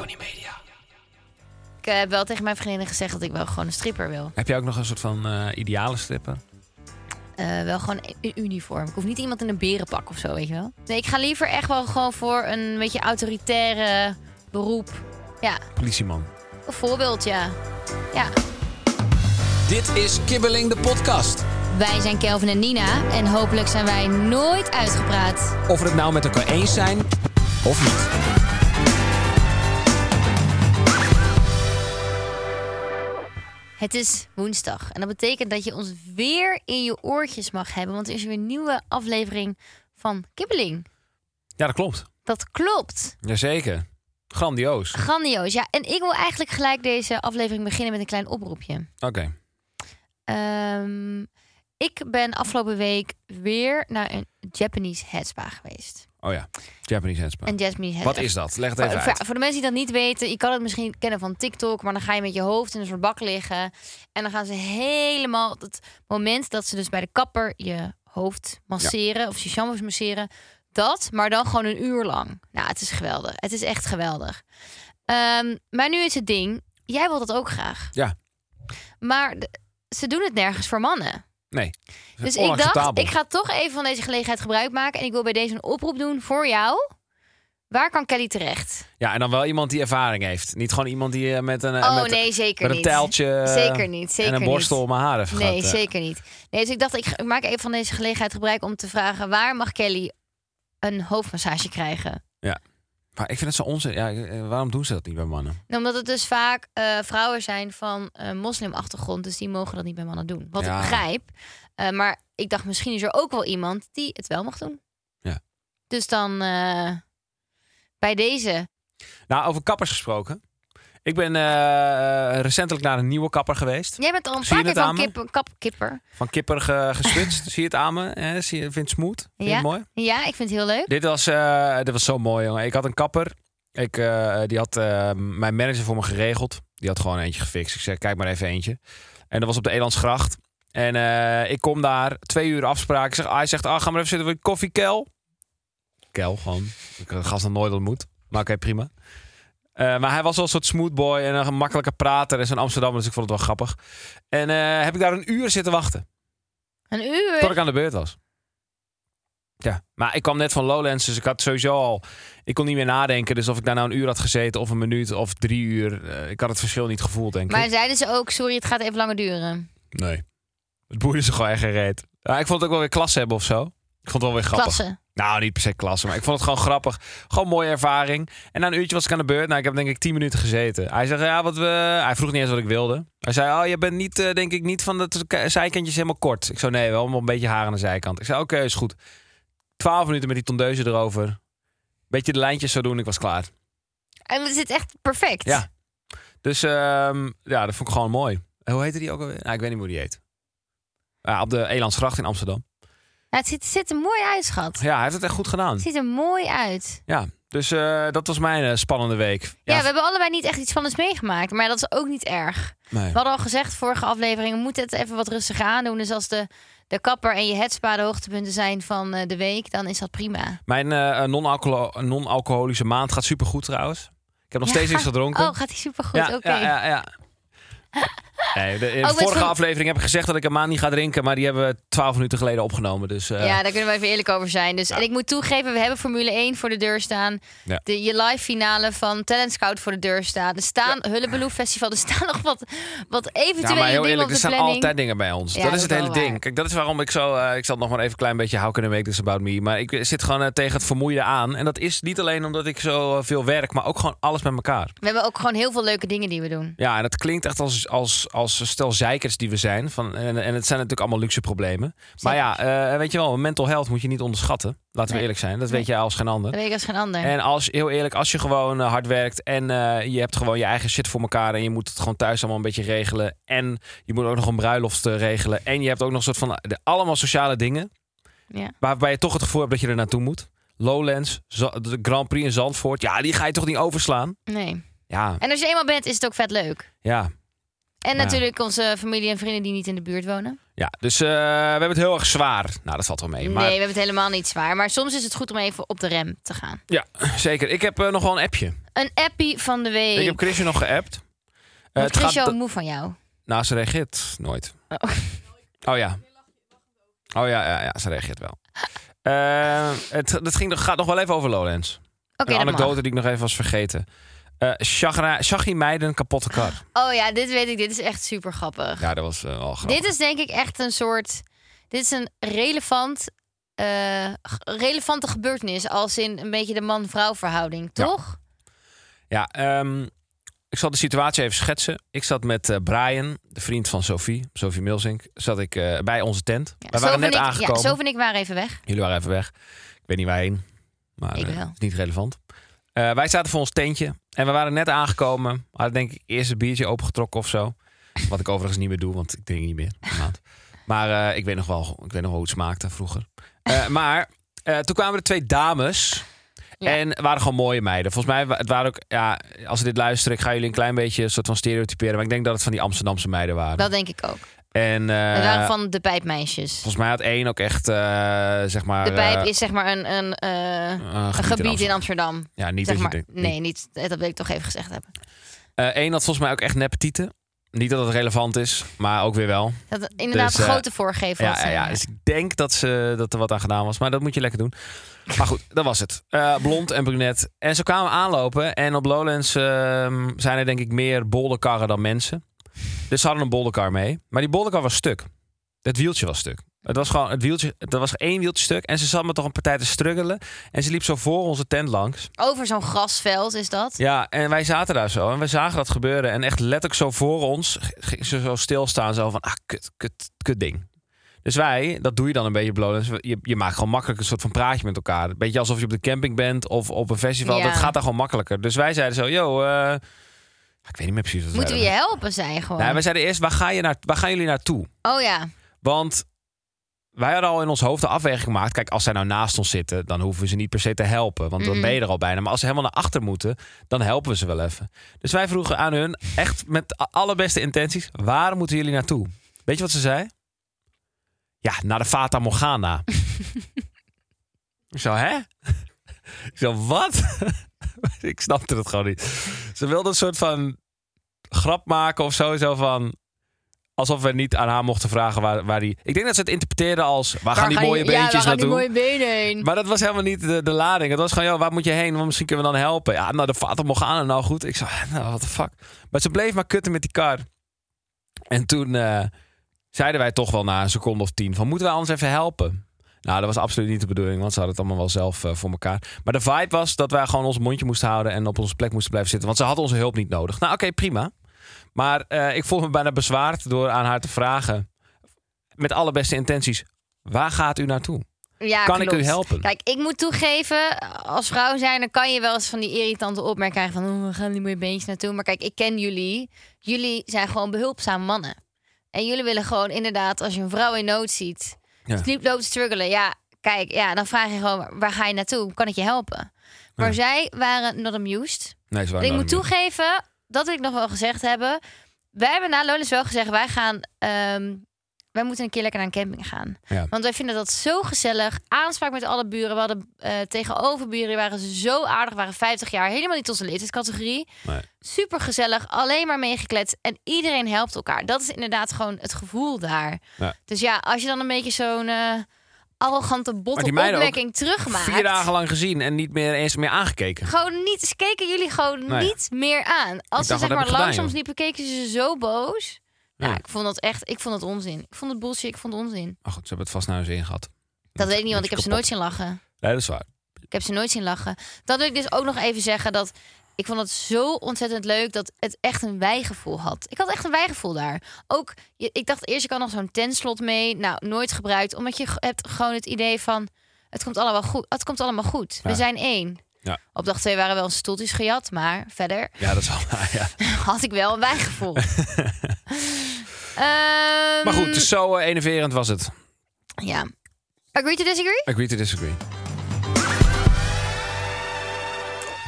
Tony Media. Ik eh, heb wel tegen mijn vriendinnen gezegd dat ik wel gewoon een stripper wil. Heb jij ook nog een soort van eh, ideale stripper? Eh, wel gewoon een uniform. Ik hoef niet iemand in een berenpak of zo, weet je wel. Nee, ik ga liever echt wel gewoon voor een beetje autoritaire beroep. Ja, Politieman. een voorbeeld, ja. Ja. Dit is Kibbeling de podcast. Wij zijn Kelvin en Nina en hopelijk zijn wij nooit uitgepraat. Of we het nou met elkaar eens zijn of niet. Het is woensdag en dat betekent dat je ons weer in je oortjes mag hebben, want er is weer een nieuwe aflevering van Kibbeling. Ja, dat klopt. Dat klopt. Jazeker. Grandioos. Grandioos. Ja, en ik wil eigenlijk gelijk deze aflevering beginnen met een klein oproepje. Oké. Ehm, ik ben afgelopen week weer naar een Japanese headspa geweest. Oh ja. Japanese handspa. Een Japanese Wat is dat? Leg het even voor, uit. voor, voor de mensen die dat niet weten, je kan het misschien kennen van TikTok, maar dan ga je met je hoofd in een soort bak liggen. En dan gaan ze helemaal. Het moment dat ze dus bij de kapper je hoofd masseren of je shampoos masseren, dat, maar dan gewoon een uur lang. Nou, het is geweldig. Het is echt geweldig. Ehm, maar nu is het ding, jij wilt dat ook graag. Ja. Maar ze doen het nergens voor mannen. Nee. Dus ik dacht, ik ga toch even van deze gelegenheid gebruik maken. En ik wil bij deze een oproep doen voor jou. Waar kan Kelly terecht? Ja, en dan wel iemand die ervaring heeft. Niet gewoon iemand die eh, met een, eh, Oh met, nee, zeker met een niet. tijltje eh, Zeker niet, zeker en een borstel om mijn haar heeft Nee, gehad, zeker niet. Nee, dus ik dacht, ik, ik maak even van deze gelegenheid gebruik om te vragen... waar mag Kelly een hoofdmassage krijgen? Maar ik vind het zo onzin. Ja, eh, waarom doen ze dat niet bij mannen? Nou, Omdat het dus vaak eh, vrouwen zijn van uh, moslimachtergrond... dus die mogen dat niet bij mannen doen. Wat Ja. ik begrijp. Maar ik dacht, misschien is er ook wel iemand die het wel mag doen. Ja. Dus dan bij deze... Nou, over kappers gesproken. Ik ben eh, recentelijk naar een nieuwe kapper geweest. Jij bent al een paar keer van me? kip, kap, kipper. Van kipper ge, geswitcht. Zie je het aan me? Eh, zie je, vind je het smooth? Vind Ja. het mooi? Ja, ik vind het heel leuk. Dit was, eh, dit was zo mooi, jongen. Ik had een kapper. Ik, eh, die had eh, mijn manager voor me geregeld. Die had gewoon eentje gefixt. Ik zei, kijk maar even eentje. En dat was op de Elandsgracht. En eh, ik kom daar, twee uur afspraak. Ik zeg, hij zegt, ah, ga maar even zitten voor een koffie, Kel. Kel, gewoon. Ik de gast nog nooit ontmoet. Maar oké, prima. Eh, maar hij was wel een soort smooth boy en een gemakkelijke prater. En zo'n Amsterdam, dus ik vond het wel grappig. En eh, heb ik daar een uur zitten wachten. Een uur. Tot ik aan de beurt was. Ja, maar ik kwam net van Lowlands, dus ik had sowieso al... Ik kon niet meer nadenken, dus of ik daar nou een uur had gezeten... of een minuut of drie uur... eh, ik had het verschil niet gevoeld, denk Maar ik. zeiden ze ook, sorry, het gaat even langer duren. Nee. Het boeide ze gewoon echt geen reet. Ik vond het ook wel weer klasse hebben of zo. Ik vond het wel weer grappig. Klasse. Nou, niet per se klasse, maar ik vond het gewoon grappig. Gewoon mooie ervaring. En na een uurtje was ik aan de beurt. Nou, ik heb denk ik tien minuten gezeten. Hij zei, ja, wat we... Hij vroeg niet eens wat ik wilde. Hij zei, oh, je bent niet, eh, denk ik, niet van de k- zijkantjes helemaal kort. Ik zei, nee, wel een beetje haar aan de zijkant. Ik zei, oké, is goed. Twaalf minuten met die tondeuze erover. Beetje de lijntjes zo doen, ik was klaar. En het zit echt perfect. Ja. Dus ehm, ja, dat vond ik gewoon mooi. Hoe heette die ook alweer? Nou, ik weet niet hoe die heet. Ja, op de Elandsgracht in Amsterdam. Ja, het ziet, ziet er mooi uit, schat. Ja, hij heeft het echt goed gedaan. Het ziet er mooi uit. Ja, dus eh, dat was mijn eh, spannende week. Ja, we hebben allebei niet echt iets van eens meegemaakt. Maar dat is ook niet erg. nee. We hadden al gezegd, vorige aflevering, we moeten het even wat rustiger aandoen. Dus als de, de kapper en je headspa de hoogtepunten zijn van eh, de week, dan is dat prima. Mijn non-alcoholische maand gaat supergoed trouwens. Ik heb nog steeds Ja. niks gedronken. Oh, gaat die supergoed? ja, Oké. ja, ja, ja. Nee, de, in de met vorige aflevering heb ik gezegd dat ik een maand niet ga drinken, maar die hebben we twaalf minuten geleden opgenomen. Dus eh, Ja, daar kunnen we even eerlijk over zijn. Dus, En ik moet toegeven, we hebben Formule 1 voor de deur staan. Ja. De, je live finale van Talent Scout voor de deur staan. Er staan Hullebeloef Festival. Er staan nog wat, wat Ja, eventuele maar heel dingen eerlijk, er staan planning. altijd dingen bij ons. Ja, dat is het hele ding. Kijk, dat is waarom ik zo... eh, ik zal nog maar even een klein beetje... How can I make this about me? Maar ik zit gewoon eh, tegen het vermoeide aan. En dat is niet alleen omdat ik zo veel werk, maar ook gewoon alles met elkaar. We hebben ook gewoon heel veel leuke dingen die we doen. Ja, en dat klinkt echt als, als, als stel zeikers die we zijn. Van, en, en het zijn natuurlijk allemaal luxe problemen. Maar ja, eh, weet je wel, mental health moet je niet onderschatten. Laten we Nee. eerlijk zijn. Dat Nee. weet jij als geen ander. Dat weet ik als geen ander. En als, heel eerlijk, als je gewoon eh, hard werkt en eh, je hebt gewoon je eigen shit voor elkaar en je moet het gewoon thuis allemaal een beetje regelen en je moet ook nog een bruiloft regelen en je hebt ook nog een soort van de, allemaal sociale dingen Ja. waarbij je toch het gevoel hebt dat je er naartoe moet. Lowlands, de Grand Prix in Zandvoort, ja, die ga je toch niet overslaan? Nee. Ja, En als je eenmaal bent, is het ook vet leuk. ja. En Ja. natuurlijk onze familie en vrienden die niet in de buurt wonen. Ja, dus eh, we hebben het heel erg zwaar. Nou, dat valt wel mee. Maar Nee, we hebben het helemaal niet zwaar. Maar soms is het goed om even op de rem te gaan. ja, zeker. Ik heb eh, nog wel een appje. Een appie van de week. Ik heb Chrisje nog geappt. Wordt het Chrisjo gaat, moe van jou? nou, ze reageert nooit. Oh. Oh ja. Oh ja, ja, ja ze reageert wel. Het, het ging, gaat nog wel even over Lowlands. Oké, een anekdote die ik nog even was vergeten. Shagra- Shaggy Meiden kapotte kar. Oh ja, dit weet ik. Dit is echt super grappig. Ja, dat was eh, grappig. Dit is denk ik echt een soort... Dit is een relevant, eh, relevante gebeurtenis. Als in een beetje de man-vrouw verhouding, toch? Ja, ehm, ik zal de situatie even schetsen. Ik zat met Brian, de vriend van Sophie, Sophie Milsink, zat ik bij onze tent. Ja, Wij waren net ik, aangekomen. Ja, Sof en ik waren even weg. Jullie waren even weg. Ik weet niet waarheen, maar wel. is niet relevant. Wij zaten voor ons tentje en we waren net aangekomen. Hadden denk ik eerst een biertje opengetrokken of zo. Wat ik overigens niet meer doe, want ik drink niet meer. Maar eh, ik, weet nog wel, ik weet nog wel hoe het smaakte vroeger. Eh, maar eh, toen kwamen er twee dames. Ja. En het waren gewoon mooie meiden. Volgens mij, het waren ook, ja, als ze dit luisteren, ik ga jullie een klein beetje een soort van stereotyperen. Maar ik denk dat het van die Amsterdamse meiden waren. Dat denk ik ook. En waren van de pijpmeisjes. volgens mij had één ook echt, eh, zeg maar. De pijp eh, is zeg maar een, een, gebied in Amsterdam. Ja, niet Zeg maar, nee, niet, dat wil ik toch even gezegd hebben. Eén had volgens mij ook echt nepetieten. Niet dat het relevant is, maar ook weer wel. Dat inderdaad Dus, grote voorgevel Ja, had ja, ja, dus ik denk dat, ze, dat er wat aan gedaan was. Maar dat moet je lekker doen. Maar goed, dat was het. Blond en brunet. En zo kwamen we aanlopen. En op Lowlands ehm, zijn er denk ik meer bolderkarren dan mensen. Dus ze hadden een bolderkar mee. Maar die bolderkar was stuk. Het wieltje was stuk. Het was gewoon het wieltje. Er was één wieltje stuk. En ze zat me toch een partij te struggelen. En ze liep zo voor onze tent langs. Over zo'n grasveld is dat. Ja, en wij zaten daar zo en we zagen dat gebeuren. En echt letterlijk zo voor ons ging ze zo stilstaan. Zo van, ah, kut, kut, kut ding. Dus wij, dat doe je dan een beetje bloot. Je, je maakt gewoon makkelijk een soort van praatje met elkaar. Een beetje alsof je op de camping bent of op een festival. Ja. Dat gaat daar gewoon makkelijker. Dus wij zeiden zo, yo, eh, ik weet niet meer precies wat Moeten we je helpen, zei je gewoon. Nee, wij zeiden eerst, waar, ga je naar, waar gaan jullie naartoe? Oh ja. Want wij hadden al in ons hoofd de afweging gemaakt. Kijk, als zij nou naast ons zitten, dan hoeven we ze niet per se te helpen. Want dan Mhm. ben je er al bijna. Maar als ze helemaal naar achter moeten, dan helpen we ze wel even. Dus wij vroegen aan hun, echt met a- allerbeste intenties, waar moeten jullie naartoe? Weet je wat ze zei? Ja, naar de Fata Morgana. Ik zo, hè? Ik zo, wat? ik snapte het gewoon niet. Ze wilde een soort van grap maken of zo. Zo van, alsof we niet aan haar mochten vragen waar, waar die... Ik denk dat ze het interpreteerden als, waar, gaan die ga je- mooie ja, beentjes waar gaan die mooie benen heen? Maar dat was helemaal niet de, de lading. Het was gewoon, joh, waar moet je heen? Want misschien kunnen we dan helpen. Ja, nou, de vader mocht aan. Nou goed. Ik zei, nou, what the fuck. Maar ze bleef maar kutten met die kar. En toen eh, zeiden wij toch wel na een seconde of tien van, moeten we anders even helpen? Nou, dat was absoluut niet de bedoeling, want ze hadden het allemaal wel zelf eh, voor elkaar. Maar de vibe was dat wij gewoon ons mondje moesten houden en op onze plek moesten blijven zitten. Want ze hadden onze hulp niet nodig. Nou, oké, prima. Maar eh, ik voelde me bijna bezwaard door aan haar te vragen, met alle beste intenties, waar gaat u naartoe? Ja, kan ik u helpen? Kijk, ik moet toegeven, als vrouw zijn, dan kan je wel eens van die irritante opmerkingen krijgen van, oh, we gaan die mooie beentjes naartoe. Maar kijk, ik ken jullie. Jullie zijn gewoon behulpzame mannen. En jullie willen gewoon inderdaad, als je een vrouw in nood ziet, Ja. sleep loopt struggelen. Ja, kijk, ja, dan vraag je gewoon, waar ga je naartoe? Kan ik je helpen? Maar Ja. zij waren not amused. Nee, ze En waren ik moet toegeven, dat wil ik nog wel gezegd hebben. Wij hebben na Lowlands wel gezegd, wij gaan... ehm, wij moeten een keer lekker naar een camping gaan. Ja. Want wij vinden dat zo gezellig. Aanspraak met alle buren. We hadden eh tegenoverburen, die waren zo aardig, waren 50 jaar. Helemaal niet onze leeftijdscategorie. Nee. Super gezellig, alleen maar meegekletst. En iedereen helpt elkaar. Dat is inderdaad gewoon het gevoel daar. Ja. Dus ja, als je dan een beetje zo'n eh, arrogante, botte die meiden ook opmerking terugmaakt. Vier dagen lang gezien en niet meer eens meer aangekeken. Gewoon niet, ze keken jullie gewoon niet meer aan. Als ze zeg maar langzaam liepen, keken ze zo boos. Ja, Ja. ik vond dat echt, ik vond het onzin. Ik vond het bullshit, ik vond het onzin. Maar goed, ze hebben het vast naar hun zin gehad. Dat weet ik niet, want ik heb ze nooit zien lachen. Nee, dat is waar. Ik heb ze nooit zien lachen. Dat wil ik dus ook nog even zeggen dat ik vond het zo ontzettend leuk dat het echt een wijgevoel had. Ik had echt een wijgevoel daar. Ook, je- ik dacht eerst, ik kan nog zo'n tentslot mee. Nou, nooit gebruikt. Omdat je hebt gewoon het idee van, het komt allemaal goed. Het komt allemaal goed. We zijn één. Ja. Op dag twee waren wel een stoeltjes gejat. Maar verder Ja, dat is wel ja. had ik wel een wijgevoel. Ehm, Maar goed, dus zo eh, enerverend was het. Ja. Agree to disagree? Agree to disagree.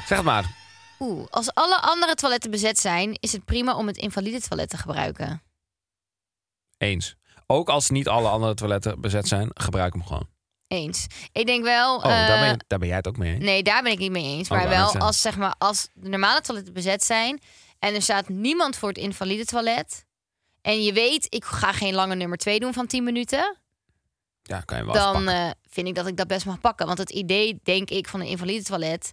Zeg het maar. Oeh, als alle andere toiletten bezet zijn, is het prima om het invalide toilet te gebruiken. Eens. Ook als niet alle andere toiletten bezet zijn, gebruik hem gewoon. Eens. Ik denk wel. Oh, daar, ben eh, je, daar ben jij het ook mee eens. Nee, daar ben ik niet mee eens. Oh, Maar wel als, zeg maar, als de normale toiletten bezet zijn en er staat niemand voor het invalide toilet. En je weet, ik ga geen lange nummer 2 doen van 10 minuten. Ja, kan je wel Dan eh, vind ik dat ik dat best mag pakken. Want het idee, denk ik, van een invalide toilet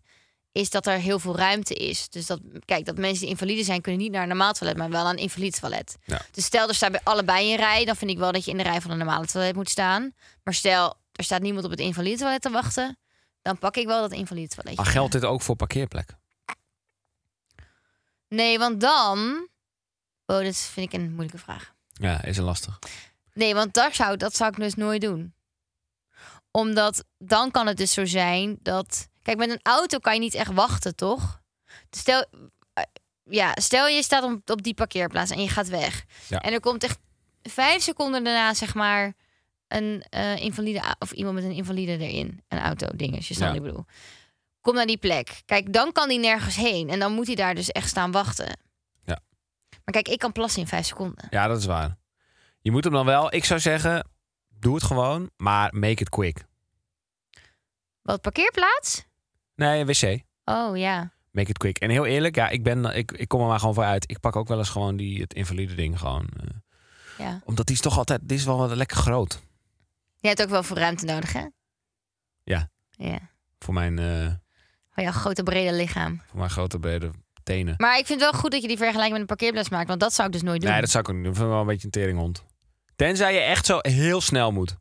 is dat er heel veel ruimte is. Dus dat, kijk, dat mensen die invalide zijn, kunnen niet naar een normaal toilet, maar wel naar een invalide toilet. Ja. Dus stel, er staat bij allebei een rij, dan vind ik wel dat je in de rij van een normale toilet moet staan. Maar stel, er staat niemand op het invalide toilet te wachten, dan pak ik wel dat invalide toiletje. Maar geldt dit ook voor parkeerplekken? Nee, want dan. Oh, dat vind ik een moeilijke vraag. Ja, is een lastig. Nee, want dat zou, dat zou ik dus nooit doen. Omdat dan kan het dus zo zijn dat. Kijk, met een auto kan je niet echt wachten, toch? Stel, eh, ja, stel je staat op, op die parkeerplaats en je gaat weg. Ja. En er komt echt vijf seconden daarna, zeg maar, een eh, invalide of iemand met een invalide erin. Een auto, dinges, je snapt Ja. bedoel. Kom naar die plek. Kijk, dan kan die nergens heen. En dan moet hij daar dus echt staan wachten. Maar kijk, ik kan plassen in vijf seconden. Ja, dat is waar. Je moet hem dan wel. Ik zou zeggen, doe het gewoon, maar make it quick. Wat, parkeerplaats? Nee, wc. Oh ja. Make it quick. En heel eerlijk, ja, ik, ben, ik, ik kom er maar gewoon voor uit. Ik pak ook wel eens gewoon die, het invalide ding gewoon. eh, ja. omdat die is toch altijd, die is wel wat lekker groot. Je hebt ook wel voor ruimte nodig, hè? Ja. Ja. Voor mijn, eh, Voor jouw grote brede lichaam. voor mijn grote brede tenen. Maar ik vind het wel goed dat je die vergelijking met een parkeerplaats maakt. Want dat zou ik dus nooit doen. Nee, dat zou ik ook niet doen. Ik vind wel een beetje een teringhond. Tenzij je echt zo heel snel moet.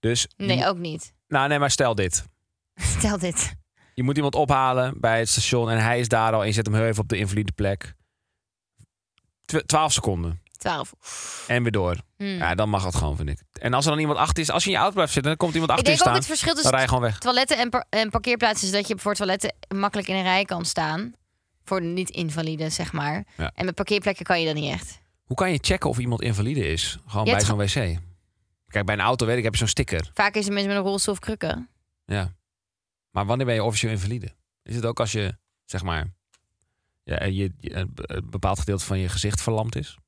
Dus, Nee, ook niet. nou nee, maar stel dit. Stel dit. Je moet iemand ophalen bij het station en hij is daar al en je zet hem heel even op de invalide plek. Tw- 12 seconden 12. en weer door. Hmm. Ja, dan mag dat gewoon, vind ik. En als er dan iemand achter is, als je in je auto blijft zitten, dan komt iemand Ik achter je denk ook staan. het verschil Dan rij je tussen gewoon weg. toiletten en, par- en parkeerplaatsen is dat je voor toiletten makkelijk in een rij kan staan. Voor de niet-invalide, zeg maar. Ja. En met parkeerplekken kan je dat niet echt. Hoe kan je checken of iemand invalide is? Gewoon bij zo'n wc. Kijk, bij een auto weet ik, heb je zo'n sticker. Vaak is het mensen met een rolstoel of krukken. Ja. Maar wanneer ben je officieel invalide? Is het ook als je, zeg maar, ja, je, een bepaald gedeelte van je gezicht verlamd is?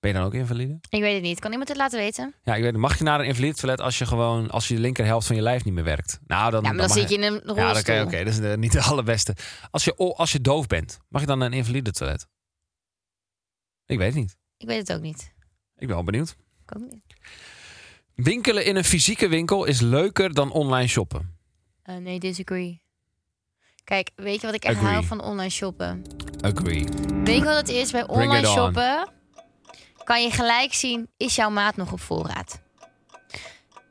Ben je dan ook invalide? Ik weet het niet. Kan iemand het laten weten? Ja, ik weet, mag je naar een invalide toilet als je gewoon, als je de linkerhelft van je lijf niet meer werkt? Nou, dan, Ja, maar dan, mag zit je in een rolstoel. Ja, dan oké, dat is de- niet de allerbeste. Als je, als je doof bent, mag je dan naar een invalide toilet? Ik weet het niet. Ik weet het ook niet. Ik ben wel benieuwd. Ik ook niet. Winkelen in een fysieke winkel is leuker dan online shoppen. Eh, nee, disagree. Kijk, weet je wat ik echt Agree. hou van online shoppen? Agree. Weet je wat het is? Bij online shoppen kan je gelijk zien, is jouw maat nog op voorraad?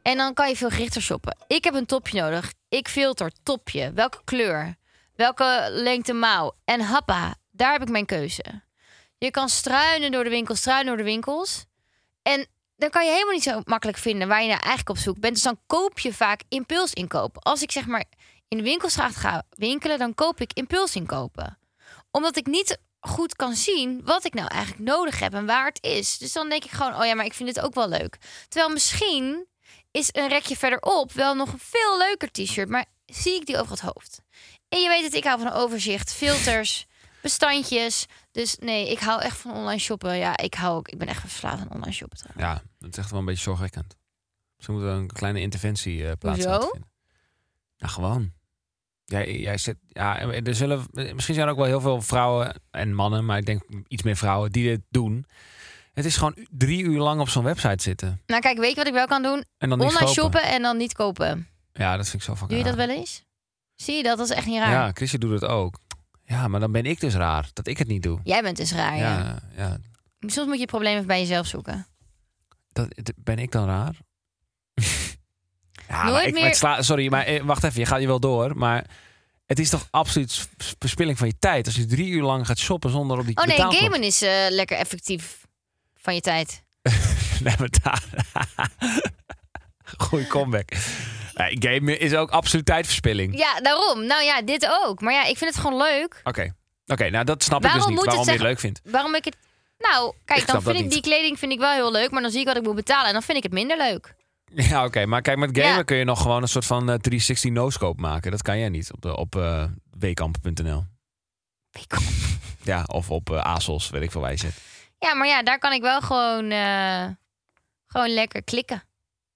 En dan kan je veel gerichter shoppen. Ik heb een topje nodig. Ik filter, topje. Welke kleur? Welke lengte mouw? En happa, daar heb ik mijn keuze. Je kan struinen door de winkels, struinen door de winkels. En dan kan je helemaal niet zo makkelijk vinden waar je nou eigenlijk op zoek bent. Dus dan koop je vaak impulsinkoop. Als ik zeg maar in de winkelstraat ga winkelen, dan koop ik impulsinkopen omdat ik niet goed kan zien wat ik nou eigenlijk nodig heb en waar het is. Dus dan denk ik gewoon, oh ja, maar ik vind dit ook wel leuk. Terwijl misschien is een rekje verderop wel nog een veel leuker t-shirt, maar zie ik die over het hoofd. En je weet het, ik hou van een overzicht, filters, bestandjes. Dus nee, ik hou echt van online shoppen. Ja, ik hou ook, ik ben echt verslaafd aan online shoppen. trouwens. Ja, dat is echt wel een beetje zorgwekkend. Ze moeten een kleine interventie eh plaats Hoezo? laten vinden. Nou, gewoon. Jij, jij zit, ja, er zullen, misschien zijn er ook wel heel veel vrouwen en mannen, maar ik denk iets meer vrouwen die dit doen. Het is gewoon drie uur lang op zo'n website zitten. Nou kijk, weet je wat ik wel kan doen? En dan Online shoppen en dan niet kopen. Ja, dat vind ik zo fucking Doe je dat wel eens? Zie je dat? Dat is echt niet raar. Ja, Chrisje doet het ook. Ja, maar dan ben ik dus raar dat ik het niet doe. Jij bent dus raar, ja. Ja, ja. Soms moet je even bij jezelf zoeken. Dat, ben ik dan raar? Ja, maar Nooit ik, meer- het sla- sorry, maar eh, wacht even, je gaat hier wel door. Maar Het is toch absoluut verspilling van je tijd als je drie uur lang gaat shoppen zonder op die Oh nee, gamen is eh, lekker effectief van je tijd. Nee, maar daar... Goeie comeback. Nee, gamen is ook absoluut tijdverspilling. Ja, daarom. Nou ja, dit ook. Maar ja, ik vind het gewoon leuk. Oké, oké, nou dat snap ik dus niet. het Waarom je het leuk vindt. Waarom ik het... Nou, kijk, Ik dan vind ik niet. die kleding vind ik wel heel leuk. Maar dan zie ik wat ik moet betalen. En dan vind ik het minder leuk. Ja, oké, maar kijk, met gamen Ja. kun je nog gewoon een soort van eh, 360 no-scope maken. Dat kan jij niet op, de, op eh weekamp.nl. Ja, of op eh, ASOS, weet ik veel waar je zit. Ja, maar ja, daar kan ik wel gewoon, eh, gewoon lekker klikken.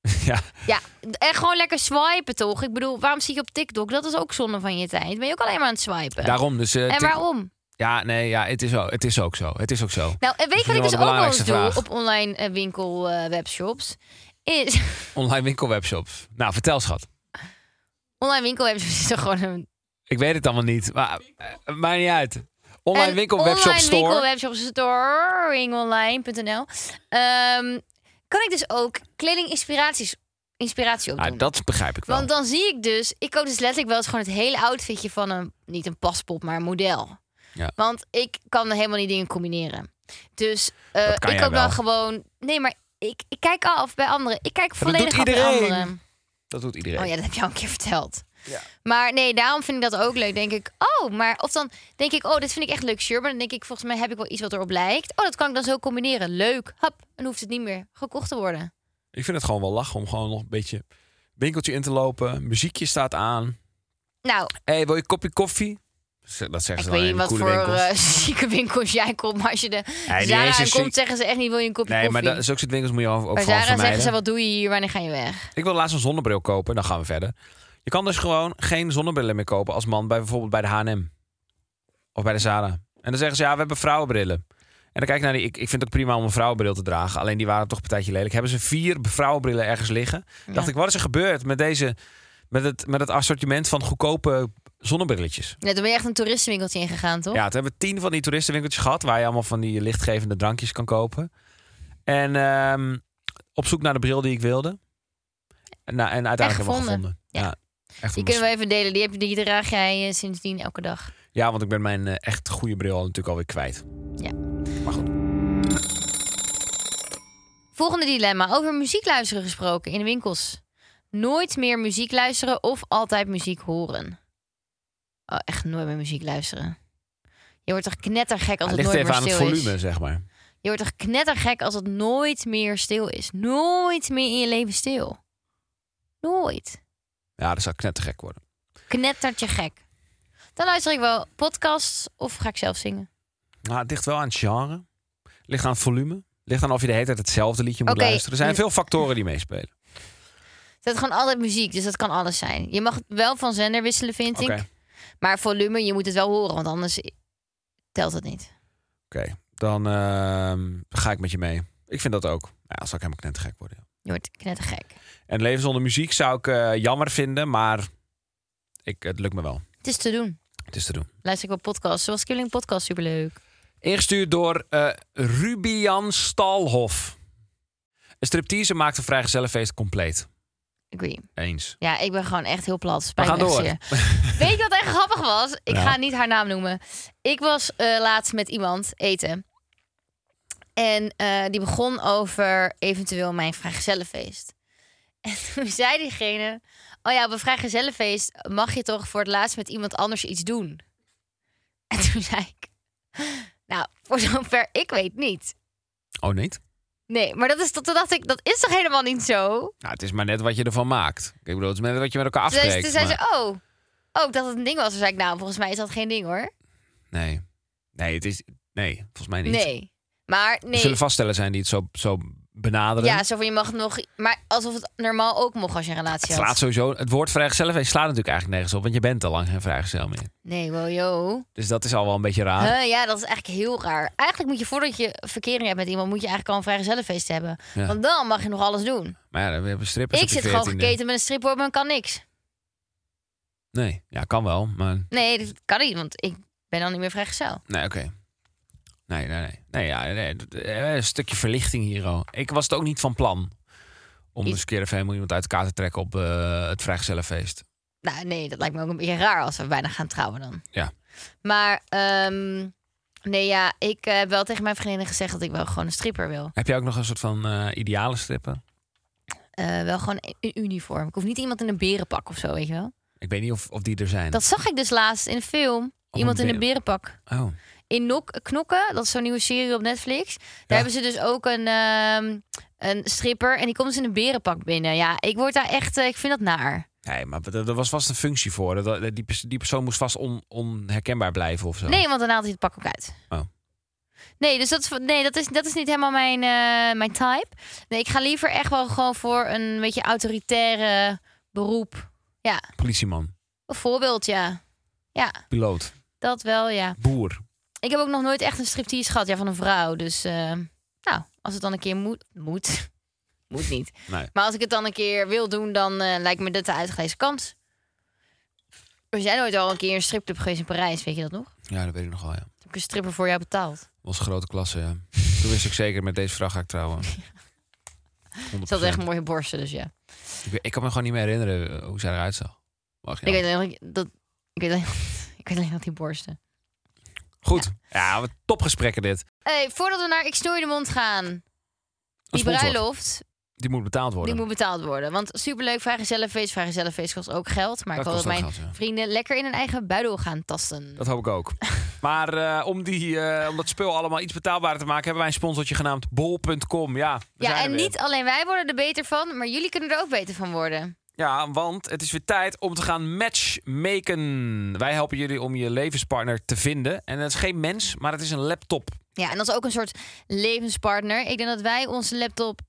ja, Ja, en gewoon lekker swipen toch? Ik bedoel, waarom zie je op TikTok? Dat is ook zonde van je tijd. Ben je ook alleen maar aan het swipen? daarom. Dus, eh, en waarom? Ja, nee, ja, het is, ook, het is ook zo. Het is ook zo. Nou, en weet je wat ik dus ook wel eens doe op online eh, winkel eh, webshops? Is Online winkelwebshops. Nou, vertel schat. online winkel webshops is toch gewoon een Ik weet het allemaal niet, maar uh, maakt niet uit. Online winkelwebshop online store. winkelwebshop store, ringonline.nl. Ehm, kan ik dus ook kledinginspiraties inspiratie opdoen. Ah, dat begrijp ik wel. Want dan zie ik dus, ik koop dus letterlijk wel eens gewoon het hele outfitje van een, niet een paspop, maar een model. Ja. Want ik kan helemaal niet dingen combineren. Dus kan ik koop dan wel. gewoon, nee, maar ik, ik kijk af bij anderen. Ik kijk volledig af bij anderen. Dat doet iedereen. Oh ja, dat heb je al een keer verteld. Ja. Maar nee, daarom vind ik dat ook leuk. Denk ik, oh, maar of dan denk ik, oh, dit vind ik echt leuk shirt. Maar dan denk ik, volgens mij heb ik wel iets wat erop lijkt. Oh, dat kan ik dan zo combineren. Leuk. Hap. En hoeft het niet meer gekocht te worden. Ik vind het gewoon wel lachen om gewoon nog een beetje winkeltje in te lopen. Muziekje staat aan. Nou, Hé, hey, wil je een kopje koffie? Dat zeggen ik ze weet dan niet in wat voor winkels. eh, zieke winkels jij komt. Maar als je de Zara komt, ziek- zeggen ze echt niet, wil je een kopje Nee, maar koffie? dat, zulke soort winkels moet je ook, Bij Zara zeggen ze, wat doe je hier? Wanneer ga je weg? Ik wil laatst een zonnebril kopen. Dan gaan we verder. Je kan dus gewoon geen zonnebrillen meer kopen als man. Bij, bijvoorbeeld bij de H&M. Of bij de Zara. En dan zeggen ze, ja, we hebben vrouwenbrillen. En dan kijk ik naar die... Ik, ik vind het ook prima om een vrouwenbril te dragen. Alleen die waren toch een tijdje lelijk. Hebben ze vier vrouwenbrillen ergens liggen. Dacht ik, wat is er gebeurd met deze... Met het, met het assortiment van goedkope zonnebrilletjes. Net, dan ben je echt een toeristenwinkeltje ingegaan, toch? Ja, toen hebben we tien van die toeristenwinkeltjes gehad... waar je allemaal van die lichtgevende drankjes kan kopen. En ehm, op zoek naar de bril die ik wilde. En, nou, en uiteindelijk hebben we gevonden. Ja. echt Die kunnen we even delen. Die, heb, die draag jij eh, sindsdien elke dag. Ja, want ik ben mijn eh, echt goede bril al natuurlijk alweer kwijt. Ja. Maar goed. Volgende dilemma. Over muziek luisteren gesproken in de winkels. Nooit meer muziek luisteren of altijd muziek horen? Oh, echt nooit meer muziek luisteren. Je wordt toch knettergek als Het het ligt nooit even meer aan het stil volume, is. zeg maar. Je wordt toch knettergek als het nooit meer stil is. Nooit meer in je leven stil. Nooit. Ja, dat zou knettergek worden. Knettertje gek. Dan luister ik wel podcasts of ga ik zelf zingen. Nou, het ligt wel aan het genre. Ligt aan het volume. Ligt aan of je de hele tijd hetzelfde liedje moet Oké. luisteren. Er zijn veel factoren die meespelen. Het is gewoon altijd muziek, dus dat kan alles zijn. Je mag wel van zender wisselen, vind ik. Maar volume, je moet het wel horen, want anders telt het niet. oké. Dan ehm, ga ik met je mee. Ik vind dat ook. Ja, dan zou ik helemaal knettergek worden. ja. Je wordt knettergek. En leven zonder muziek zou ik eh, jammer vinden, maar ik, het lukt me wel. Het is te doen. Het is te doen. Luister ik wel podcasts, zoals Killing Podcast, superleuk. Ingestuurd door eh Rubian Stalhof. Een striptease maakt een vrijgezellenfeest compleet. Agree. Eens. Ja, ik ben gewoon echt heel plat. We Spijt gaan me door. zeer. Weet je wat echt grappig was? Ik Nou. ga niet haar naam noemen. Ik was eh, laatst met iemand eten. En eh, die begon over eventueel mijn vrijgezellenfeest. En toen zei diegene... Oh ja, op een vrijgezellenfeest mag je toch voor het laatst met iemand anders iets doen? En toen zei ik... Nou, voor zover ik weet niet. Oh, niet? Nee, maar dat is, toen dacht ik, dat is toch helemaal niet zo? Nou, het is maar net wat je ervan maakt. Ik bedoel, het is maar net wat je met elkaar Toen zei, afspreekt. toen zei ze, oh, oh, ik dacht dat het een ding was. Toen zei ik, nou, volgens mij is dat geen ding hoor. Nee. Nee, het is... Nee, volgens mij niet. Nee. Maar Er nee. zullen vaststellen zijn die het zo, zo benaderen. Ja, zo van je mag nog. Maar alsof het normaal ook mocht als je een relatie het had. slaat sowieso... Het woord vrijgezellenfeest slaat natuurlijk eigenlijk nergens op. Want je bent al lang geen vrijgezel meer. Nee, wow, yo. Dus dat is al wel een beetje raar. Huh, ja, dat is eigenlijk heel raar. Eigenlijk moet je voordat je verkering hebt met iemand, moet je eigenlijk al een vrijgezellenfeest hebben. Ja. Want dan mag je nog alles doen. Maar ja, we hebben strippers ik zit gewoon 14e. geketen met een stripboard, maar kan niks. Nee, ja, kan wel. Maar Nee, dat kan niet, want ik ben dan niet meer vrijgezel. nee, oké. Nee, nee, nee. Nee, ja, nee. eh, Een stukje verlichting hier al. Ik was het ook niet van plan. Om eens een keer even helemaal iemand uit elkaar te trekken op eh, het vrijgezellenfeest. Nou, nee, dat lijkt me ook een beetje raar als we bijna gaan trouwen dan. Ja. Maar, ehm, nee, ja, ik eh, heb wel tegen mijn vriendinnen gezegd dat ik wel gewoon een stripper wil. Heb je ook nog een soort van eh, ideale stripper? Eh, wel gewoon in uniform. Ik hoef niet iemand in een berenpak of zo, weet je wel. Ik weet niet of, of die er zijn. Dat zag ik dus laatst in een film. Iemand in een beren- berenpak. Oh. In Nok Knokken, dat is zo'n nieuwe serie op Netflix. Daar Ja. hebben ze dus ook een, ehm, een stripper. En die komt dus in een berenpak binnen. Ja, ik word daar echt, eh, ik vind dat naar. Nee, maar er was vast een functie voor. Dat- Die, die persoon moest vast on, onherkenbaar blijven of zo. Nee, want daarna haalt hij het pak ook uit. Oh. Nee, dus dat is, nee, dat is, dat is niet helemaal mijn, eh, mijn type. Nee, ik ga liever echt wel gewoon voor een beetje autoritaire beroep. Ja, Politieman, bijvoorbeeld, ja. Ja, piloot, dat wel, ja. boer. Ik heb ook nog nooit echt een striptease gehad ja, van een vrouw. Dus, eh, nou, als het dan een keer moet... Moet. moet niet. Nee. Maar als ik het dan een keer wil doen, dan eh, lijkt me dit de uitgelezen kans. Was jij nooit al een keer een stripclub geweest in Parijs? Weet je dat nog? Ja, dat weet ik nog wel, ja. Heb ik een stripper voor jou betaald? was een grote klasse, ja. Toen wist ik zeker, met deze vrouw ga ik trouwen. 100%. Ze had echt mooie borsten, dus ja. Ik, kan me gewoon niet meer herinneren eh, hoe zij eruit zag. Ik weet alleen dat... Ik weet alleen, ik weet alleen dat die borsten. Goed. Ja, wat topgesprekken dit. Hey, voordat we naar Ik Snoei de Mond gaan. Die bruiloft, Die moet betaald worden. die moet betaald worden. Want superleuk, vrijgezellenfeest. Vrijgezellenfeest kost ook geld. Maar Dat ik wil dat mijn geld, ja. vrienden lekker in hun eigen buidel gaan tasten. Dat hoop ik ook. maar eh, om, die, eh, om dat spul allemaal iets betaalbaarder te maken... hebben wij een sponsortje genaamd bol.com. Ja, we zijn Ja, en niet alleen wij worden er beter van, maar jullie kunnen er ook beter van worden. Ja, want het is weer tijd om te gaan matchmaken. Wij helpen jullie om je levenspartner te vinden. En dat is geen mens, maar het is een laptop. Ja, en dat is ook een soort levenspartner. Ik denk dat wij onze laptop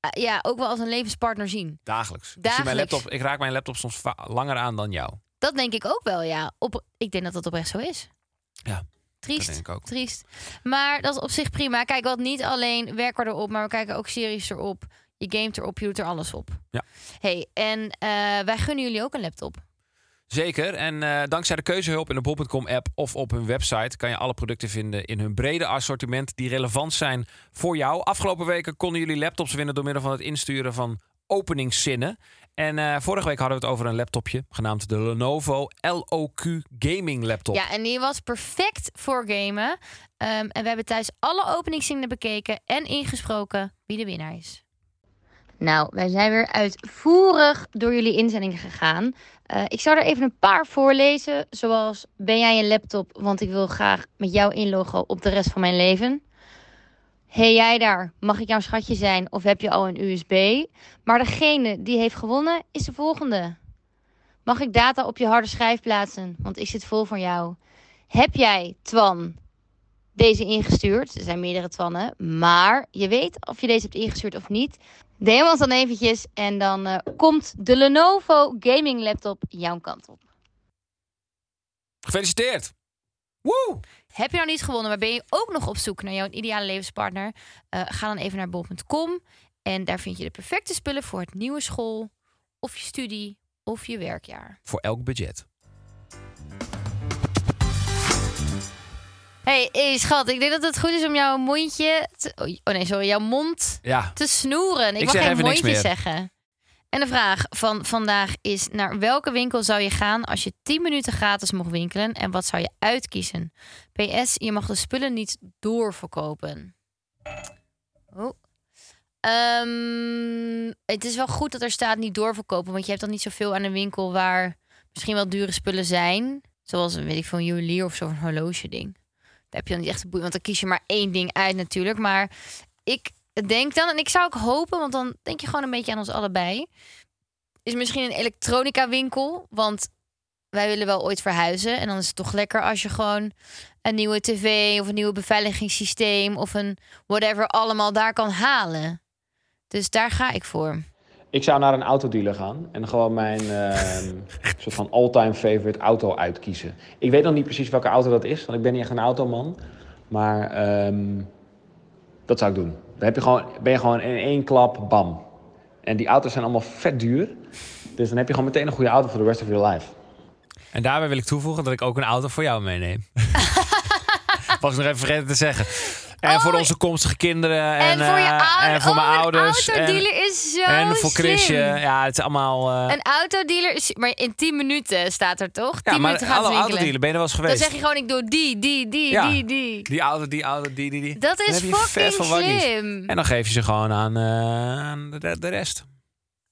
eh, ja, ook wel als een levenspartner zien. Dagelijks. Ik, zie mijn Dagelijks. laptop, ik raak mijn laptop soms langer aan dan jou. Dat denk ik ook wel, ja. Op, ik denk dat dat oprecht zo is. Ja, Triest. dat denk ik ook. Triest. Maar dat is op zich prima. Kijk, wat niet alleen werken we erop, maar we kijken ook series erop. Je gamet erop, je doet er alles op. Ja. hey, en eh, wij gunnen jullie ook een laptop. Zeker. En eh, dankzij de keuzehulp in de bol.com app of op hun website kan je alle producten vinden in hun brede assortiment die relevant zijn voor jou. Afgelopen weken konden jullie laptops winnen door middel van het insturen van openingszinnen. En eh, vorige week hadden we het over een laptopje genaamd de Lenovo LOQ Gaming Laptop. Ja, en die was perfect voor gamen. Ehm, en we hebben thuis alle openingszinnen bekeken en ingesproken wie de winnaar is. Nou, wij zijn weer uitvoerig door jullie inzendingen gegaan. Eh, ik zal er even een paar voorlezen, zoals ben jij een laptop, want ik wil graag met jou inloggen op de rest van mijn leven. Hey jij daar, mag ik jouw schatje zijn of heb je al een USB? Maar degene die heeft gewonnen is de volgende. Mag ik data op je harde schijf plaatsen, want ik zit vol van jou. Heb jij, Twan, deze ingestuurd? Er zijn meerdere Twannen, maar je weet of je deze hebt ingestuurd of niet. DM ons dan eventjes en dan eh, komt de Lenovo gaming laptop jouw kant op. Gefeliciteerd! Woe! Heb je nou niet gewonnen, maar ben je ook nog op zoek naar jouw ideale levenspartner? Eh, ga dan even naar bol.com en daar vind je de perfecte spullen voor het nieuwe school, of je studie, of je werkjaar. Voor elk budget. Hey, hey schat, ik denk dat het goed is om jouw mondje... Te... Oh nee, sorry, jouw mond Ja, te snoeren. Ik, Ik mag zeg geen mondje zeggen. En de vraag van vandaag is: naar welke winkel zou je gaan als je 10 minuten gratis mocht winkelen? En wat zou je uitkiezen? PS, je mag de spullen niet doorverkopen. Oh. Ehm, het is wel goed dat er staat niet doorverkopen, want je hebt dan niet zoveel aan een winkel waar misschien wel dure spullen zijn. Zoals, weet ik veel, een juwelier of zo'n horloge ding. Heb je dan niet echt de boei, want dan kies je maar één ding uit natuurlijk. Maar ik denk dan, en ik zou ook hopen, want dan denk je gewoon een beetje aan ons allebei. Is misschien een elektronica winkel, want wij willen wel ooit verhuizen. En dan is het toch lekker als je gewoon een nieuwe tv of een nieuwe beveiligingssysteem of een whatever allemaal daar kan halen. Dus daar ga ik voor. Ik zou naar een autodealer gaan en gewoon mijn ehm, soort van all-time favorite auto uitkiezen. Ik weet nog niet precies welke auto dat is, want ik ben niet echt een automan. Maar ehm, dat zou ik doen. Dan heb je gewoon, ben je gewoon in één klap, bam. En die auto's zijn allemaal vet duur. Dus dan heb je gewoon meteen een goede auto voor de rest of your life. En daarbij wil ik toevoegen dat ik ook een auto voor jou meeneem. Was nog even vergeten te zeggen. En voor Oh, onze komstige kinderen. En, En, voor je eh, ouders. En voor mijn oh, ouders. Een En, autodealer is zo en voor. Chrisje. Ja, het is allemaal... eh, Een autodealer is... Maar in 10 minuten staat er toch? 10 ja, maar minuten gaat alle autodealer, ben je er wel eens Dan geweest? zeg je gewoon, ik doe die, die, die, Ja. die, die. Die auto, die auto, die, die, die. Dat Dan is fucking slim. En dan geef je ze gewoon aan, eh, aan de, de rest.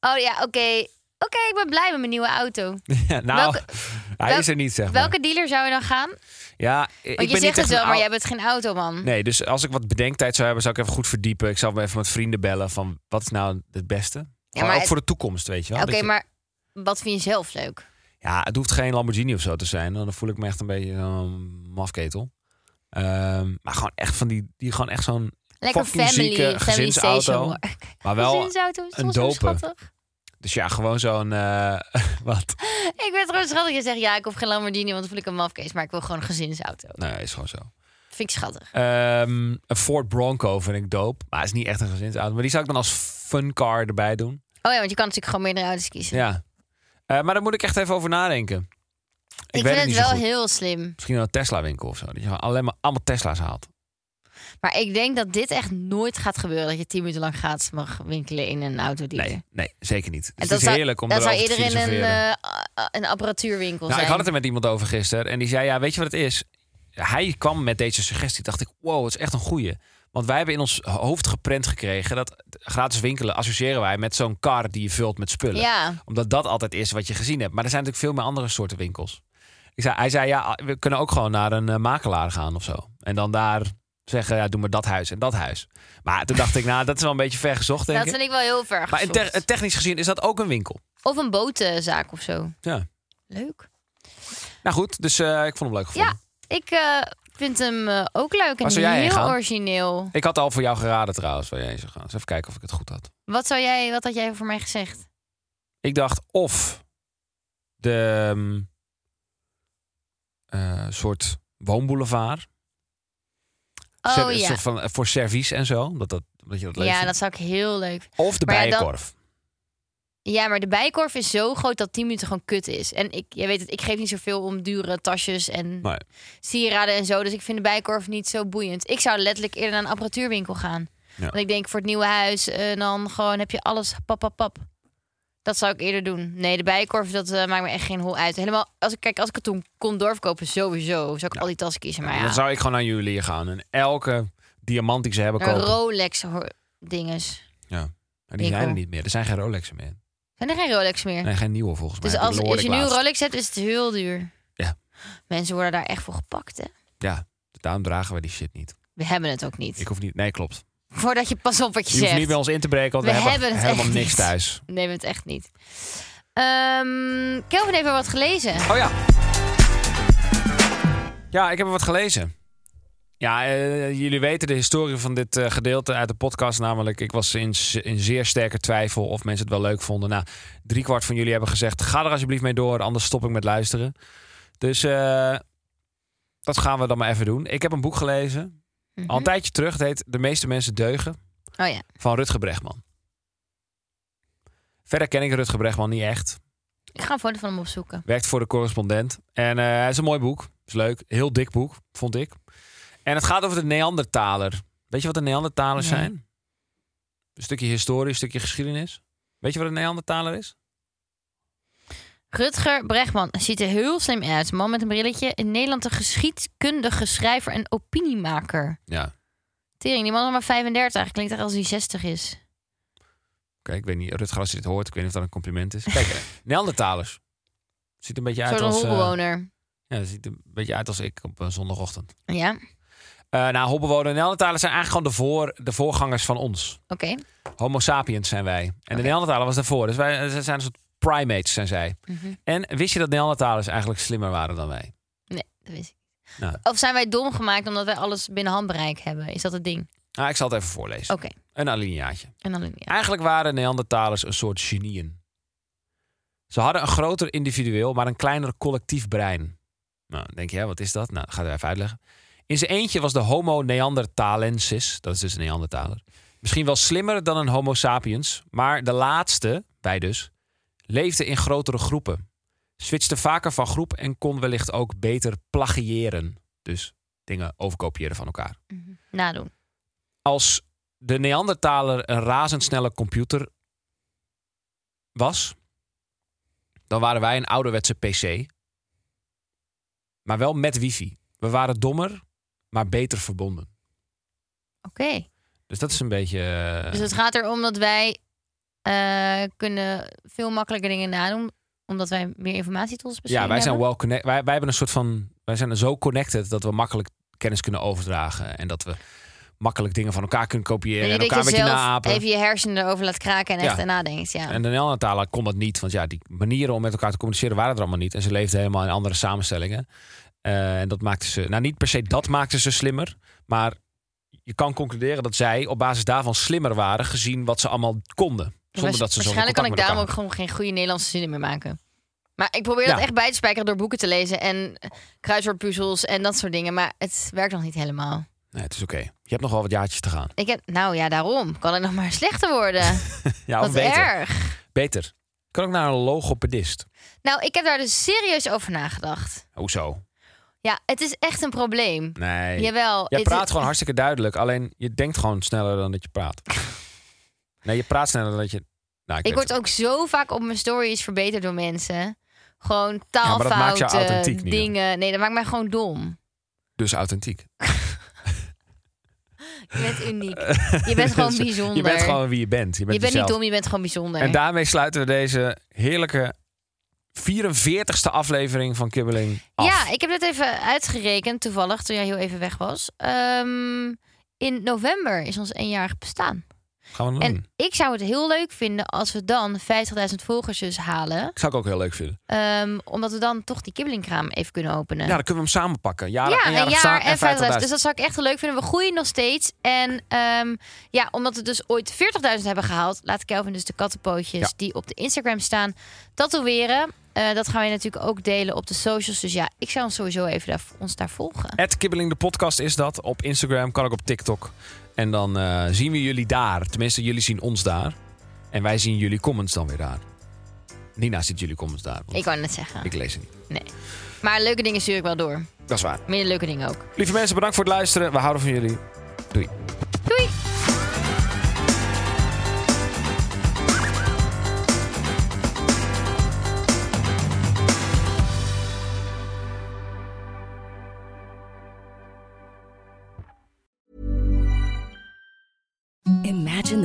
Oh ja, oké. Oké, ik ben blij met mijn nieuwe auto. Ja, nou, Welke- hij welk- is er niet, zeg maar. Welke dealer zou je dan gaan? Ja, ik Want ben je niet zegt het wel, een maar jij bent geen automan. Nee, dus als ik wat bedenktijd zou hebben, zou ik even goed verdiepen. Ik zou even met vrienden bellen van wat is nou het beste. Gewoon maar ook het- voor de toekomst, weet je wel. Oké, je- maar wat vind je zelf leuk? Ja, het hoeft geen Lamborghini of zo te zijn. Dan voel ik me echt een beetje zo'n mafketel. Ehm, maar gewoon echt van die, die gewoon echt zo'n... Lekker family, zieke family gezinsauto. station. Maar wel, een dope. Dus ja, gewoon zo'n... eh, wat? Ik het gewoon schattig. Je zegt, ja, ik hoef geen Lamborghini, want dan voel ik een mafkees. Maar ik wil gewoon een gezinsauto. Nee, is gewoon zo. Vind ik schattig. Ehm, een Ford Bronco vind ik dope. Maar het is niet echt een gezinsauto. Maar die zou ik dan als fun car erbij doen. Oh ja, want je kan natuurlijk gewoon meerdere auto's kiezen. Ja. Eh, maar daar moet ik echt even over nadenken. Ik, ik vind het wel heel slim. Misschien een Tesla winkel of zo. Dat je gewoon alleen maar allemaal Tesla's haalt. Maar ik denk dat dit echt nooit gaat gebeuren. Dat je tien minuten lang gratis mag winkelen in een autodealer. Nee, nee, zeker niet. En het dat is zou- heerlijk om Dan zou iedereen een, filosoferen. eh, een apparatuurwinkel Nou, zijn. ik had het er met iemand over gisteren. En die zei, ja, weet je wat het is? Hij kwam met deze suggestie. Dacht ik, wow, het is echt een goeie. Want wij hebben in ons hoofd geprent gekregen... dat gratis winkelen associëren wij met zo'n kar die je vult met spullen. Ja, Omdat dat altijd is wat je gezien hebt. Maar er zijn natuurlijk veel meer andere soorten winkels. Ik zei, hij zei, ja, we kunnen ook gewoon naar een eh, makelaar gaan of zo. En dan daar zeggen, ja, doe maar dat huis en dat huis. Maar toen dacht ik, nou, dat is wel een beetje ver gezocht, denk dat ik. vind ik wel heel ver Maar in gezocht. te- technisch gezien is dat ook een winkel. Of een botenzaak of zo. Ja. Leuk. Nou goed, dus eh, ik vond hem leuk gevonden. Ik eh, vind hem eh, ook leuk en heel gaan? origineel. Ik had al voor jou geraden trouwens, waar jij heen zou gaan. Dus even kijken of ik het goed had. Wat, zou jij, wat had jij voor mij gezegd? Ik dacht of de eh, soort woonboulevard. Oh ja. van, eh, voor service en zo. Dat, dat, dat je dat leuk Ja, vindt. dat zou ik heel leuk Of de Maar ja, dan- bijenkorf. Ja, maar de bijkorf is zo groot dat 10 minuten gewoon kut is. En ik, jij weet het, ik geef niet zoveel om dure tasjes en Nee. sieraden en zo. Dus ik vind de bijkorf niet zo boeiend. Ik zou letterlijk eerder naar een apparatuurwinkel gaan. Ja. Want ik denk voor het nieuwe huis, en dan gewoon heb je alles pap, pap, pap. Dat zou ik eerder doen. Nee, de bijenkorf, dat eh, maakt me echt geen hol uit. Helemaal, als ik, kijk, als ik het toen kon doorverkopen, sowieso. Zou ik al die tassen kiezen. Maar ja, Dan zou ik gewoon naar jullie gaan. En elke diamant die ze hebben kopen. Rolex dinges. Ja. Maar die zijn er niet meer. Er zijn geen Rolexen meer. Zijn er geen Rolex meer? Nee, geen nieuwe volgens mij. Dus als, je nu een. Rolex hebt, is het heel duur. Ja. Mensen worden daar echt voor gepakt, hè? Ja, daarom dragen we die shit niet. We hebben het ook niet. Ik hoef niet... Nee, klopt. Voordat je pas op wat je, Je hoeft zegt. niet bij ons in te breken, want we, We hebben, helemaal niks niet. thuis. Nee, we hebben het echt niet. Ehm Kelvin heeft er wat gelezen. Oh ja. Ja, ik heb er wat gelezen. Ja, eh, jullie weten de historie van dit eh, gedeelte uit de podcast. Namelijk, ik was in, in zeer sterke twijfel of mensen het wel leuk vonden. Nou, driekwart van jullie hebben gezegd, ga er alsjeblieft mee door, anders stop ik met luisteren. Dus eh, dat gaan we dan maar even doen. Ik heb een boek gelezen, Mhm. al een tijdje terug. Het heet De meeste mensen deugen, Oh ja. van Rutger Bregman. Verder ken ik Rutger Bregman niet echt. Ik ga een foto van hem opzoeken. Werkt voor de correspondent. En eh, het is een mooi boek. Is leuk. Heel dik boek, vond ik. En het gaat over de Neandertaler. Weet je wat de Neandertalers Nee. zijn? Een stukje historie, een stukje geschiedenis. Weet je wat een Neandertaler is? Rutger Bregman ziet er heel slim uit. Man met een brilletje. In Nederland een geschiedkundige schrijver en opiniemaker. Ja. Tering, die man is maar 35. Klinkt echt als hij 60 is. Oké, ik weet niet. Rutger, als je dit hoort, ik weet niet of dat een compliment is. Kijk, eh, Neandertalers. Ziet er een beetje uit soort als... eh, holbewoner. ja, ziet er een beetje uit als ik op een zondagochtend. Ja, oké. Eh nou, holbewoner Neandertalers zijn eigenlijk gewoon de, voor, de voorgangers van ons. Homo sapiens zijn wij. En de Oké. Neandertaler was daarvoor. Dus wij zijn een soort primates, zijn zij. Mhm. En wist je dat Neandertalers eigenlijk slimmer waren dan wij? Nee, dat wist ik. Nou. Of zijn wij dom gemaakt omdat wij alles binnen handbereik hebben? Is dat het ding? Nou, ik zal het even voorlezen. Oké. Een alineaatje. En dan ja. Eigenlijk waren Neandertalers een soort genieën. Ze hadden een groter individueel, maar een kleiner collectief brein. Nou, denk je, hè, wat is dat? Nou, dat ga ik even uitleggen. In zijn eentje was de Homo neanderthalensis, dat is dus een Neandertaler, misschien wel slimmer dan een Homo sapiens, maar de laatste, wij dus, leefde in grotere groepen. Switchte vaker van groep en kon wellicht ook beter plagiëren. Dus dingen overkopiëren van elkaar. Nadoen. als de Neandertaler een razendsnelle computer was, dan waren wij een ouderwetse PC. Maar wel met wifi. We waren dommer, maar beter verbonden. Oké. Dus dat is een beetje... eh, Dus het gaat erom dat wij eh, kunnen veel makkelijker dingen nadoen. Omdat wij meer informatie tot ons ja, wij zijn hebben. well connected. Wij, wij hebben een soort van... Wij zijn zo connected dat we makkelijk kennis kunnen overdragen. En dat we makkelijk dingen van elkaar kunnen kopiëren. En elkaar je een beetje naapen. even je hersenen erover laat kraken en Ja. echt erna denkt. Ja. En de Neandertaler kon dat niet. Want ja, die manieren om met elkaar te communiceren waren er allemaal niet. En ze leefden helemaal in andere samenstellingen. Eh, en dat maakte ze... Nou, niet per se dat maakte ze slimmer. Maar je kan concluderen dat zij op basis daarvan slimmer waren... gezien wat ze allemaal konden. Zonder dat ze Waarschijnlijk kan ik daarom ook gewoon geen goede Nederlandse zinnen meer maken. Maar ik probeer dat Ja. echt bij te spijkeren door boeken te lezen en eh, kruiswoordpuzzels en dat soort dingen. Maar het werkt nog niet helemaal. Nee, het is oké. Je hebt nog wel wat jaartjes te gaan. Ik heb, nou ja, daarom kan ik nog maar slechter worden. Ja, of Wat beter. erg. Beter. Kan ook naar een logopedist. Nou, ik heb daar dus serieus over nagedacht. Hoezo? Ja, het is echt een probleem. Nee. Jawel. Jij praat is- gewoon hartstikke duidelijk. Alleen je denkt gewoon sneller dan dat je praat. Nee, je praat sneller dan dat je... Nou, Ik word het. ook zo vaak op mijn stories verbeterd door mensen. Gewoon maar dat maakt jou taalfouten, dingen. Nee, dat maakt mij gewoon dom. Dus authentiek. Je bent uniek. Je bent gewoon bijzonder. Je bent gewoon wie je bent. Je bent, Je bent niet dom, je bent gewoon bijzonder. En daarmee sluiten we deze heerlijke 44ste aflevering van Kibbeling af. Ja, ik heb dit even uitgerekend, toevallig, toen jij heel even weg was. Ehm, in november is ons eenjarig bestaan. Gaan we dat doen. En ik zou het heel leuk vinden als we dan 50.000 volgers dus halen. Dat zou ik ook heel leuk vinden. Ehm, omdat we dan toch die kibbelingkraam even kunnen openen. Ja, dan kunnen we hem samen pakken. Jaren, ja, een jaar, en 50.000. 50.000. Dus dat zou ik echt heel leuk vinden. We groeien nog steeds. En ehm, ja, omdat we dus ooit 40.000 hebben gehaald, laat Kelvin dus de kattenpootjes Ja. die op de Instagram staan tatoeëren. Eh, dat gaan we natuurlijk ook delen op de socials. Dus ja, ik zou ons sowieso even daar, ons daar volgen. Het Kibbeling de podcast is dat. Op Instagram, kan ook op TikTok. En dan eh, zien we jullie daar. Tenminste, jullie zien ons daar. En wij zien jullie comments dan weer daar. Nina ziet jullie comments daar. want Ik wou net zeggen. ik lees ze niet. Nee. Maar leuke dingen stuur ik wel door. Dat is waar. Meer leuke dingen ook. Lieve mensen, bedankt voor het luisteren. We houden van jullie. Doei!